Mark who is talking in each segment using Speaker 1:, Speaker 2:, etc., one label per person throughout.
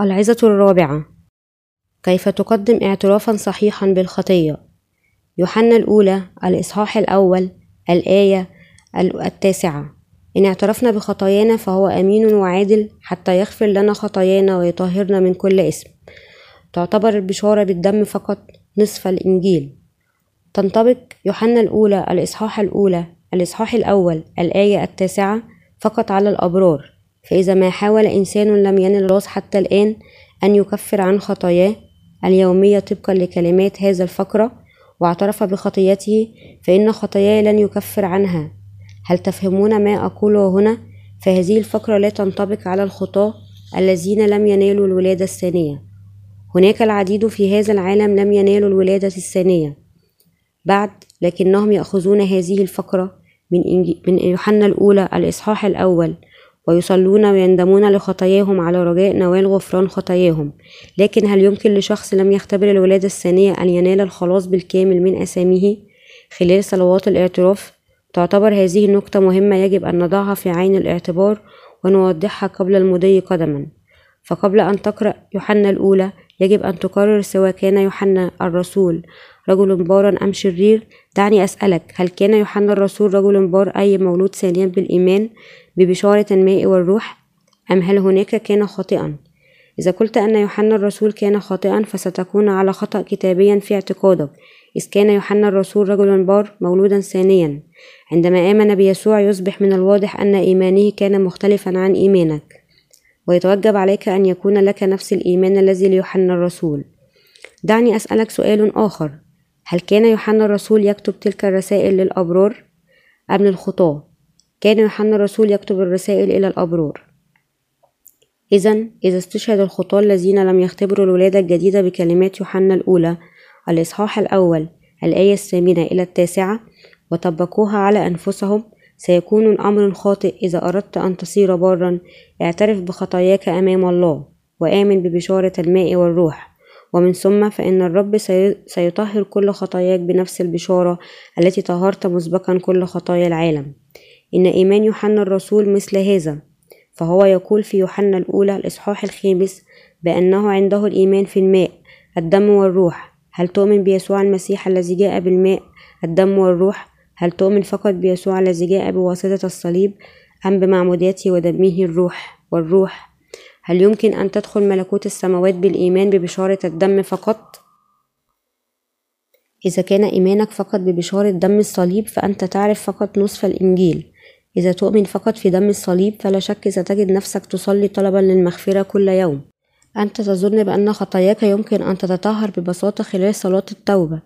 Speaker 1: العظة الرابعة. كيف تقدم اعترافا صحيحا بالخطية؟ يوحنا الأولى الإصحاح الأول الآية التاسعة. إن اعترفنا بخطايانا فهو أمين وعادل حتى يغفر لنا خطايانا ويطهرنا من كل اسم. تعتبر البشارة بالدم فقط نصف الإنجيل. تنطبق يوحنا الأولى الإصحاح الأولى الإصحاح الأول الآية التاسعة فقط على الأبرار. فإذا ما حاول إنسان لم ينل الراس حتى الآن أن يكفر عن خطاياه اليومية طبقا لكلمات هذا الفقرة واعترف بخطيته فإن خطاياه لن يكفر عنها. هل تفهمون ما أقوله هنا؟ فهذه الفقرة لا تنطبق على الخطاة الذين لم ينالوا الولادة الثانية. هناك العديد في هذا العالم لم ينالوا الولادة الثانية. بعد لكنهم يأخذون هذه الفقرة من يوحنا الأولى الإصحاح الأول. ويصلون ويندمون لخطاياهم على رجاء نوال غفران خطاياهم. لكن هل يمكن لشخص لم يختبر الولادة الثانية أن ينال الخلاص بالكامل من أساميه خلال صلوات الاعتراف؟ تعتبر هذه النقطة مهمة يجب أن نضعها في عين الاعتبار ونوضحها قبل المضي قدما. فقبل أن تقرأ يوحنا الأولى يجب أن تقرر سواء كان يوحنا الرسول رجل بارا أم شرير. دعني أسألك هل كان يوحنا الرسول رجل بار أي مولود ثانيا بالإيمان؟ ببشارة الماء والروح أم هل هناك كان خاطئا؟ إذا قلت أن يوحنا الرسول كان خاطئا فستكون على خطأ كتابيا في اعتقادك. إذ كان يوحنا الرسول رجلا بار مولودا ثانيا. عندما آمن بيسوع يصبح من الواضح أن إيمانه كان مختلفا عن إيمانك. ويتوجب عليك أن يكون لك نفس الإيمان الذي ليوحنا الرسول. دعني أسألك سؤال آخر. هل كان يوحنا الرسول يكتب تلك الرسائل للأبرار أم للخطاة؟ كان يوحنا الرسول يكتب الرسائل إلى الأبرار. إذا إذا استشهد الخطاة الذين لم يختبروا الولادة الجديدة بكلمات يوحنا الأولى الإصحاح الأول الآية الثامنة إلى التاسعة وطبقوها على أنفسهم سيكون الأمر خاطئ إذا أردت أن تصير بارا. اعترف بخطاياك أمام الله وآمن ببشارة الماء والروح. ومن ثم فإن الرب سيطهر كل خطاياك بنفس البشارة التي طهرت مسبقا كل خطايا العالم. إن إيمان يوحنا الرسول مثل هذا فهو يقول في يوحنا الأولى الإصحاح الخامس بأنه عنده الإيمان في الماء الدم والروح. هل تؤمن بيسوع المسيح الذي جاء بالماء الدم والروح؟ هل تؤمن فقط بيسوع الذي جاء بواسطة الصليب أم بمعموديته ودمه الروح والروح؟ هل يمكن أن تدخل ملكوت السماوات بالإيمان ببشارة الدم فقط؟ إذا كان إيمانك فقط ببشارة دم الصليب فأنت تعرف فقط نصف الإنجيل. إذا تؤمن فقط في دم الصليب فلا شك ستجد نفسك تصلي طلبا للمغفرة كل يوم. أنت تظن بأن خطاياك يمكن أن تتطهر ببساطة خلال صلاة التوبة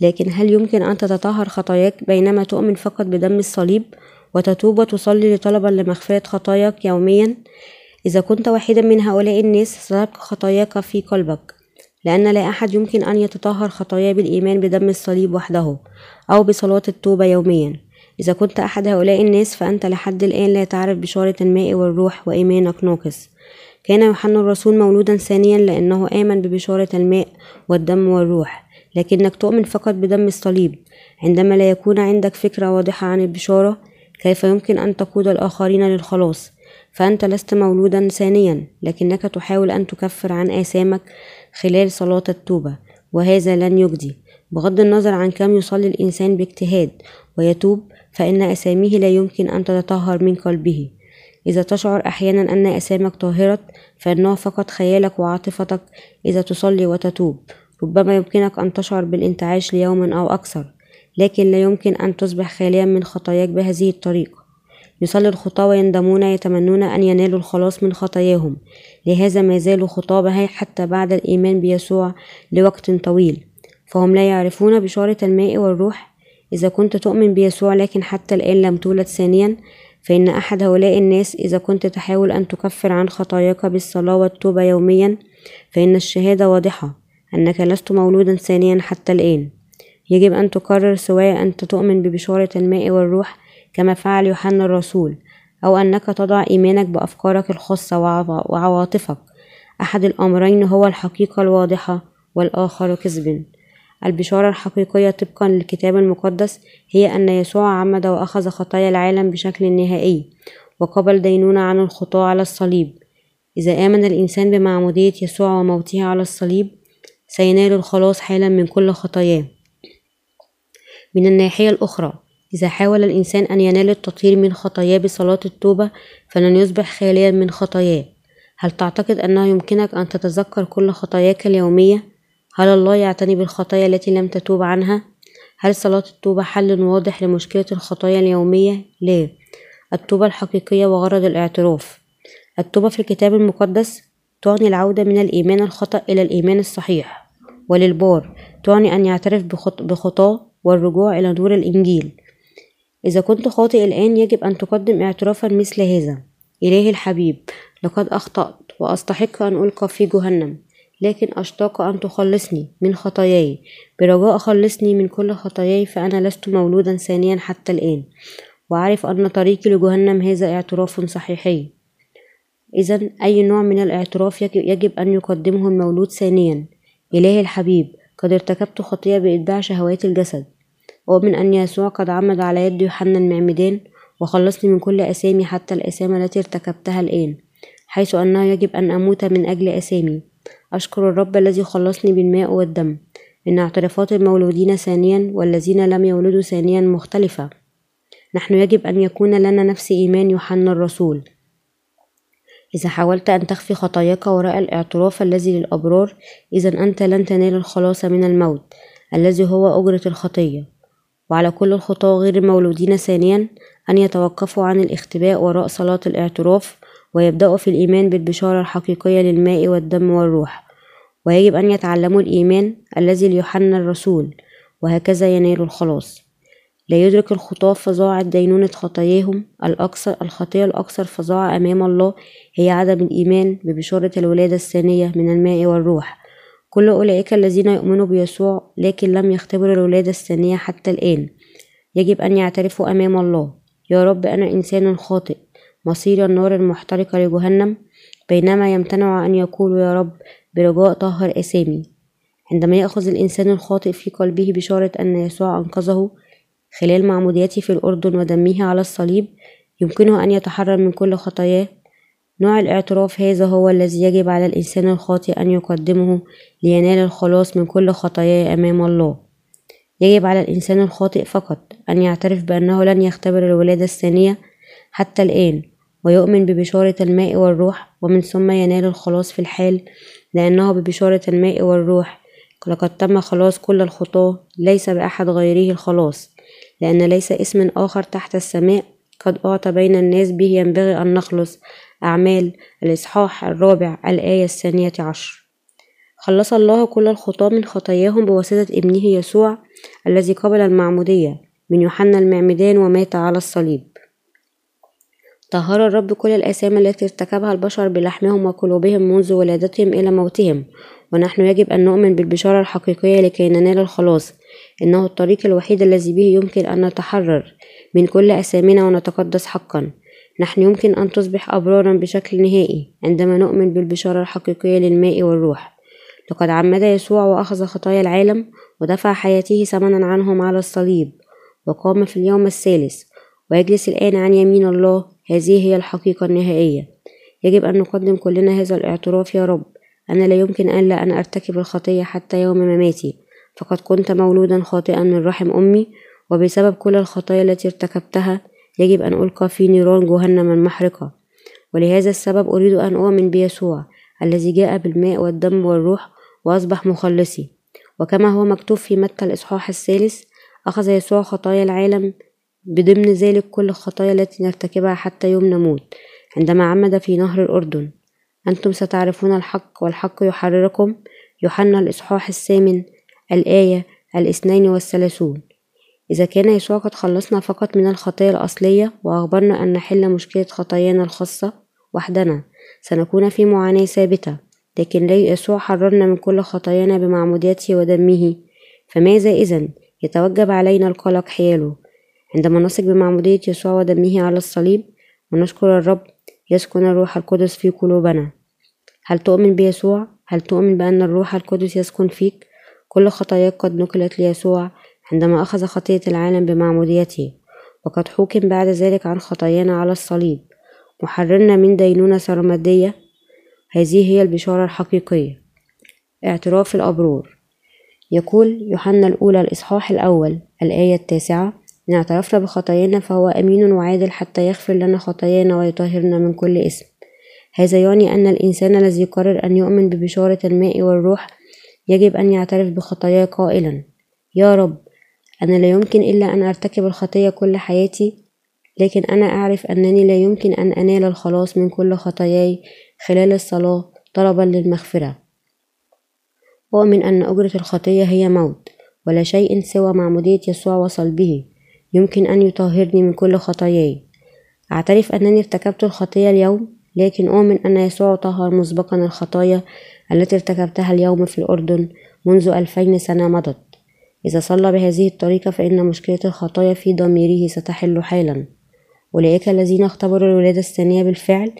Speaker 1: لكن هل يمكن أن تتطهر خطاياك بينما تؤمن فقط بدم الصليب وتتوب وتصلي طلبا لمغفرة خطاياك يوميا؟ إذا كنت واحدا من هؤلاء الناس ستبقى خطاياك في قلبك لأن لا أحد يمكن أن يتطهر خطاياه بالإيمان بدم الصليب وحده أو بصلاة التوبة يوميا. إذا كنت أحد هؤلاء الناس فأنت لحد الآن لا تعرف بشارة الماء والروح وإيمانك ناقص كان يوحنا الرسول مولودا ثانيا لأنه آمن ببشارة الماء والدم والروح لكنك تؤمن فقط بدم الصليب. عندما لا يكون عندك فكرة واضحة عن البشارة كيف يمكن أن تقود الآخرين للخلاص؟ فأنت لست مولودا ثانيا لكنك تحاول أن تكفر عن آثامك خلال صلاة التوبة وهذا لن يجدي. بغض النظر عن كم يصلي الإنسان باجتهاد ويتوب فإن أساميه لا يمكن أن تتطهر من قلبه. إذا تشعر أحيانا أن أسامك طاهرة فإنه فقط خيالك وعاطفتك إذا تصلي وتتوب. ربما يمكنك أن تشعر بالانتعاش ليوم أو أكثر لكن لا يمكن أن تصبح خاليا من خطاياك بهذه الطريقة. يصلي الخطاة ويندمون يتمنون أن ينالوا الخلاص من خطاياهم. لهذا ما زالوا خطابة حتى بعد الإيمان بيسوع لوقت طويل. فهم لا يعرفون بشارة الماء والروح إذا كنت تؤمن بيسوع لكن حتى الآن لم تولد ثانيا فإن أحد هؤلاء الناس إذا كنت تحاول أن تكفر عن خطاياك بالصلاة والتوبة يوميا فإن الشهادة واضحة أنك لست مولودا ثانيا حتى الآن. يجب أن تقرر سواء أنت تؤمن ببشارة الماء والروح كما فعل يوحنا الرسول أو أنك تضع إيمانك بأفكارك الخاصة وعواطفك. أحد الأمرين هو الحقيقة الواضحة والآخر كذب البشارة الحقيقية طبقا للكتاب المقدس هي أن يسوع عمد وأخذ خطايا العالم بشكل نهائي وقبل دينونة عن الخطاة على الصليب. إذا آمن الإنسان بمعمودية يسوع وموته على الصليب سينال الخلاص حالا من كل خطاياه. من الناحية الأخرى إذا حاول الإنسان أن ينال التطهير من خطاياه بصلاة التوبة فلن يصبح خاليا من خطاياه. هل تعتقد أنه يمكنك أن تتذكر كل خطاياك اليومية؟ هل الله يعتني بالخطايا التي لم تتوب عنها؟ هل صلاة التوبة حل واضح لمشكلة الخطايا اليومية؟ لا. التوبة الحقيقية وغرض الاعتراف. التوبة في الكتاب المقدس تعني العودة من الإيمان الخطأ إلى الإيمان الصحيح وللبار تعني أن يعترف بخطاه والرجوع إلى نور الإنجيل. إذا كنت خاطئ الآن يجب أن تقدم اعترافا مثل هذا. إلهي الحبيب لقد أخطأت وأستحق أن ألقى في جهنم. لكن أشتاق أن تخلصني من خطاياي. برجاء خلصني من كل خطاياي فأنا لست مولودا ثانيا حتى الآن. وأعرف أن طريقي لجهنم هذا اعتراف صحيحي. إذا أي نوع من الاعتراف يجب أن يقدمه المولود ثانيا. إلهي الحبيب قد ارتكبت خطيئة بإتباع شهوات الجسد. ومن أن يسوع قد عمد على يد يوحنا المعمدان وخلصني من كل أسامي حتى الأسامي التي ارتكبتها الآن حيث أنه يجب أن أموت من أجل أسامي. أشكر الرب الذي خلصني بالماء والدم. إن اعترافات المولودين ثانيا والذين لم يولدوا ثانيا مختلفة. نحن يجب أن يكون لنا نفس إيمان يوحنا الرسول. إذا حاولت أن تخفي خطاياك وراء الاعتراف الذي للأبرار إذا أنت لن تنال الخلاص من الموت الذي هو أجرة الخطية. وعلى كل الخطاة غير المولودين ثانيا أن يتوقفوا عن الاختباء وراء صلاة الاعتراف ويبدأوا في الإيمان بالبشارة الحقيقية للماء والدم والروح. ويجب أن يتعلموا الإيمان الذي ليوحنا الرسول وهكذا ينالوا الخلاص. لا يدرك الخطاة فظاعة دينونة خطاياهم الأكثر الخطية الأكثر فظاعة أمام الله هي عدم الإيمان ببشارة الولادة الثانية من الماء والروح. كل أولئك الذين يؤمنوا بيسوع لكن لم يختبروا الولادة الثانية حتى الآن. يجب أن يعترفوا أمام الله. يا رب أنا إنسان خاطئ. مصير النار المحترقة لجهنم. بينما يمتنع أن يقولوا يا رب برجاء طهر أسامي. عندما يأخذ الإنسان الخاطئ في قلبه بشارة أن يسوع أنقذه خلال معموديته في الأردن ودمه على الصليب يمكنه أن يتحرر من كل خطاياه. نوع الاعتراف هذا هو الذي يجب على الإنسان الخاطئ أن يقدمه لينال الخلاص من كل خطاياه أمام الله. يجب على الإنسان الخاطئ فقط أن يعترف بأنه لن يختبر الولادة الثانية حتى الآن. ويؤمن ببشارة الماء والروح ومن ثم ينال الخلاص في الحال لأنه ببشارة الماء والروح. لقد تم خلاص كل الخطاة ليس بأحد غيره الخلاص لأن ليس اسم آخر تحت السماء قد أعطى بين الناس به ينبغي أن نخلص. أعمال الإصحاح الرابع الآية الثانية عشر. خلص الله كل الخطاة من خطاياهم بواسطة ابنه يسوع الذي قبل المعمودية من يوحنا المعمدان ومات على الصليب. طهر الرب كل الآثام التي ارتكبها البشر بلحمهم وقلوبهم منذ ولادتهم إلى موتهم ونحن يجب أن نؤمن بالبشارة الحقيقية لكي ننال الخلاص. إنه الطريق الوحيد الذي به يمكن أن نتحرر من كل أثامنا ونتقدس حقا. نحن يمكن أن تصبح أبرارا بشكل نهائي عندما نؤمن بالبشارة الحقيقية للماء والروح. لقد عمد يسوع وأخذ خطايا العالم ودفع حياته ثمنا عنهم على الصليب وقام في اليوم الثالث. ويجلس الآن عن يمين الله هذه هي الحقيقة النهائية. يجب أن نقدم كلنا هذا الاعتراف يا رب. أنا لا يمكن ألا أن أرتكب الخطية حتى يوم مماتي. فقد كنت مولودا خاطئا من رحم أمي وبسبب كل الخطايا التي ارتكبتها يجب أن ألقى في نيران جهنم المحرقة ولهذا السبب أريد أن أؤمن بيسوع الذي جاء بالماء والدم والروح وأصبح مخلصي. وكما هو مكتوب في متى الإصحاح الثالث أخذ يسوع خطايا العالم بضمن ذلك كل الخطايا التي نرتكبها حتى يوم نموت عندما عمد في نهر الأردن. أنتم ستعرفون الحق والحق يحرركم. يوحنا الإصحاح الثامن الآية الاثنين والثلاثون. إذا كان يسوع قد خلصنا فقط من الخطايا الأصلية وأخبرنا أن نحل مشكلة خطايانا الخاصة وحدنا سنكون في معاناة ثابتة. لكن لي يسوع حررنا من كل خطايانا بمعموديته ودمه. فماذا إذا يتوجب علينا القلق حياله. عندما نثق بمعمودية يسوع ودمه على الصليب ونشكر الرب يسكن الروح القدس في قلوبنا. هل تؤمن بيسوع؟ هل تؤمن بأن الروح القدس يسكن فيك؟ كل خطاياك قد نقلت ليسوع عندما أخذ خطية العالم بمعموديته وقد حوكم بعد ذلك عن خطايانا على الصليب. محررنا من دينونة سرمدية. هذه هي البشارة الحقيقية. اعتراف الأبرار يقول يوحنا الأولى الإصحاح الأول الآية التاسعة إن اعترفنا بخطايانا فهو أمين وعادل حتى يغفر لنا خطايانا ويطهرنا من كل إثم هذا يعني أن الإنسان الذي يقرر أن يؤمن ببشارة الماء والروح يجب أن يعترف بخطاياه قائلا. يا رب أنا لا يمكن إلا أن أرتكب الخطية كل حياتي لكن أنا أعرف أنني لا يمكن أن أنال الخلاص من كل خطاياي خلال الصلاة طلبا للمغفرة. أؤمن أن أجرة الخطية هي موت ولا شيء سوى معمودية يسوع وصل به يمكن أن يطهرني من كل خطاياي. أعترف أنني ارتكبت الخطية اليوم لكن أؤمن أن يسوع طهر مسبقا الخطايا التي ارتكبتها اليوم في الأردن منذ ألفين سنة مضت. إذا صلى بهذه الطريقة فإن مشكلة الخطايا في ضميره ستحل حالا أولئك الذين اختبروا الولادة الثانية بالفعل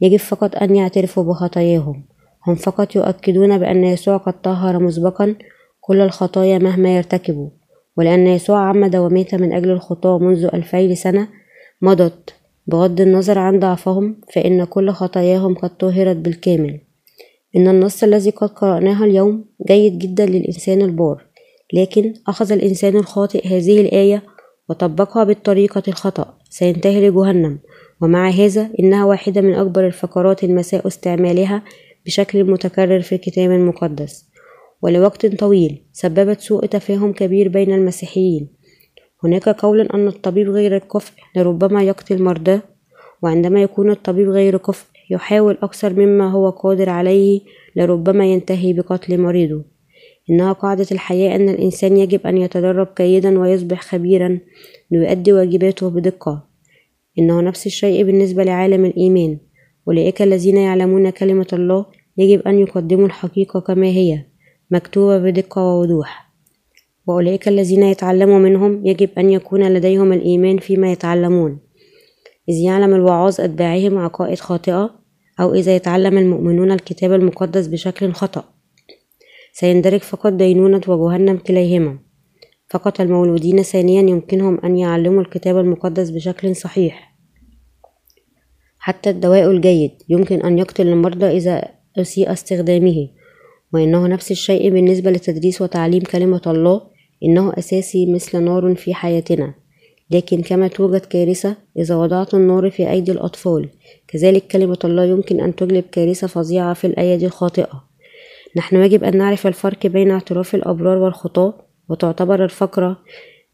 Speaker 1: يجب فقط أن يعترفوا بخطاياهم. هم فقط يؤكدون بأن يسوع قد طهر مسبقا كل الخطايا مهما يرتكبوا. ولأن يسوع عمد ومات من أجل الخطاة منذ ألفين سنة مضت. بغض النظر عن ضعفهم فإن كل خطاياهم قد طهرت بالكامل. إن النص الذي قد قرأناه اليوم جيد جدا للإنسان البار لكن أخذ الإنسان الخاطئ هذه الآية وطبقها بالطريقة الخطأ سينتهي لجهنم. ومع هذا إنها واحدة من أكبر الفقرات المساء استعمالها بشكل متكرر في الكتاب المقدس. ولوقت طويل سببت سوء تفاهم كبير بين المسيحيين. هناك قول أن الطبيب غير الكفء لربما يقتل مرضاه وعندما يكون الطبيب غير كفء يحاول أكثر مما هو قادر عليه لربما ينتهي بقتل مريضه. إنها قاعدة الحياة أن الإنسان يجب أن يتدرب جيدا ويصبح خبيرا ليؤدي واجباته بدقة. إنه نفس الشيء بالنسبة لعالم الإيمان. أولئك الذين يعلمون كلمة الله يجب أن يقدموا الحقيقة كما هي. مكتوبة بدقة ووضوح. وأولئك الذين يتعلموا منهم يجب أن يكون لديهم الإيمان فيما يتعلمون. إذ يعلم الوعاظ أتباعهم عقائد خاطئة أو إذا يتعلم المؤمنون الكتاب المقدس بشكل خطأ. سيندرج فقط دينونة وجهنم كليهما. فقط المولودين ثانيا يمكنهم أن يعلموا الكتاب المقدس بشكل صحيح. حتى الدواء الجيد يمكن أن يقتل المرضى إذا أسيء استخدامه. وإنه نفس الشيء بالنسبة لتدريس وتعليم كلمة الله إنه أساسي مثل نار في حياتنا. لكن كما توجد كارثة إذا وضعت النار في أيدي الأطفال كذلك كلمة الله يمكن أن تجلب كارثة فظيعة في الأيدي الخاطئة. نحن يجب أن نعرف الفرق بين اعتراف الأبرار والخطاة وتعتبر الفقرة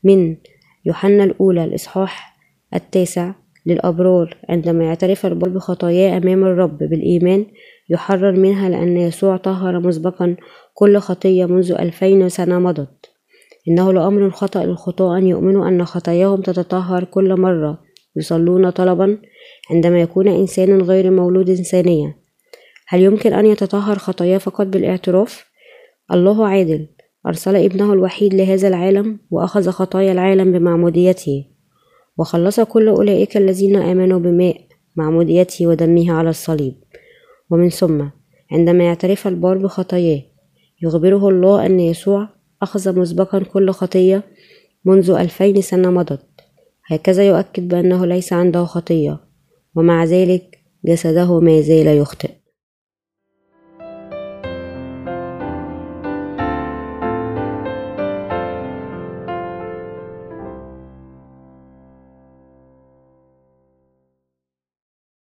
Speaker 1: من يوحنا الأولى الإصحاح التاسع للأبرار عندما يعترف البر بخطاياه أمام الرب بالإيمان يحرر منها لأن يسوع طهر مسبقا كل خطية منذ ألفين سنة مضت. إنه لأمر خطأ للخطاة أن يؤمنوا أن خطاياهم تتطهر كل مرة يصلون طلبا عندما يكون إنسان غير مولود ثانية هل يمكن أن يتطهر خطاياه فقط بالاعتراف؟ الله عادل. أرسل ابنه الوحيد لهذا العالم وأخذ خطايا العالم بمعموديته. وخلص كل أولئك الذين آمنوا بماء معموديته ودمه على الصليب. ومن ثم عندما يعترف البار بخطاياه يخبره الله أن يسوع أخذ مسبقا كل خطية منذ ألفين سنة مضت. هكذا يؤكد بأنه ليس عنده خطية ومع ذلك جسده ما زال يخطئ.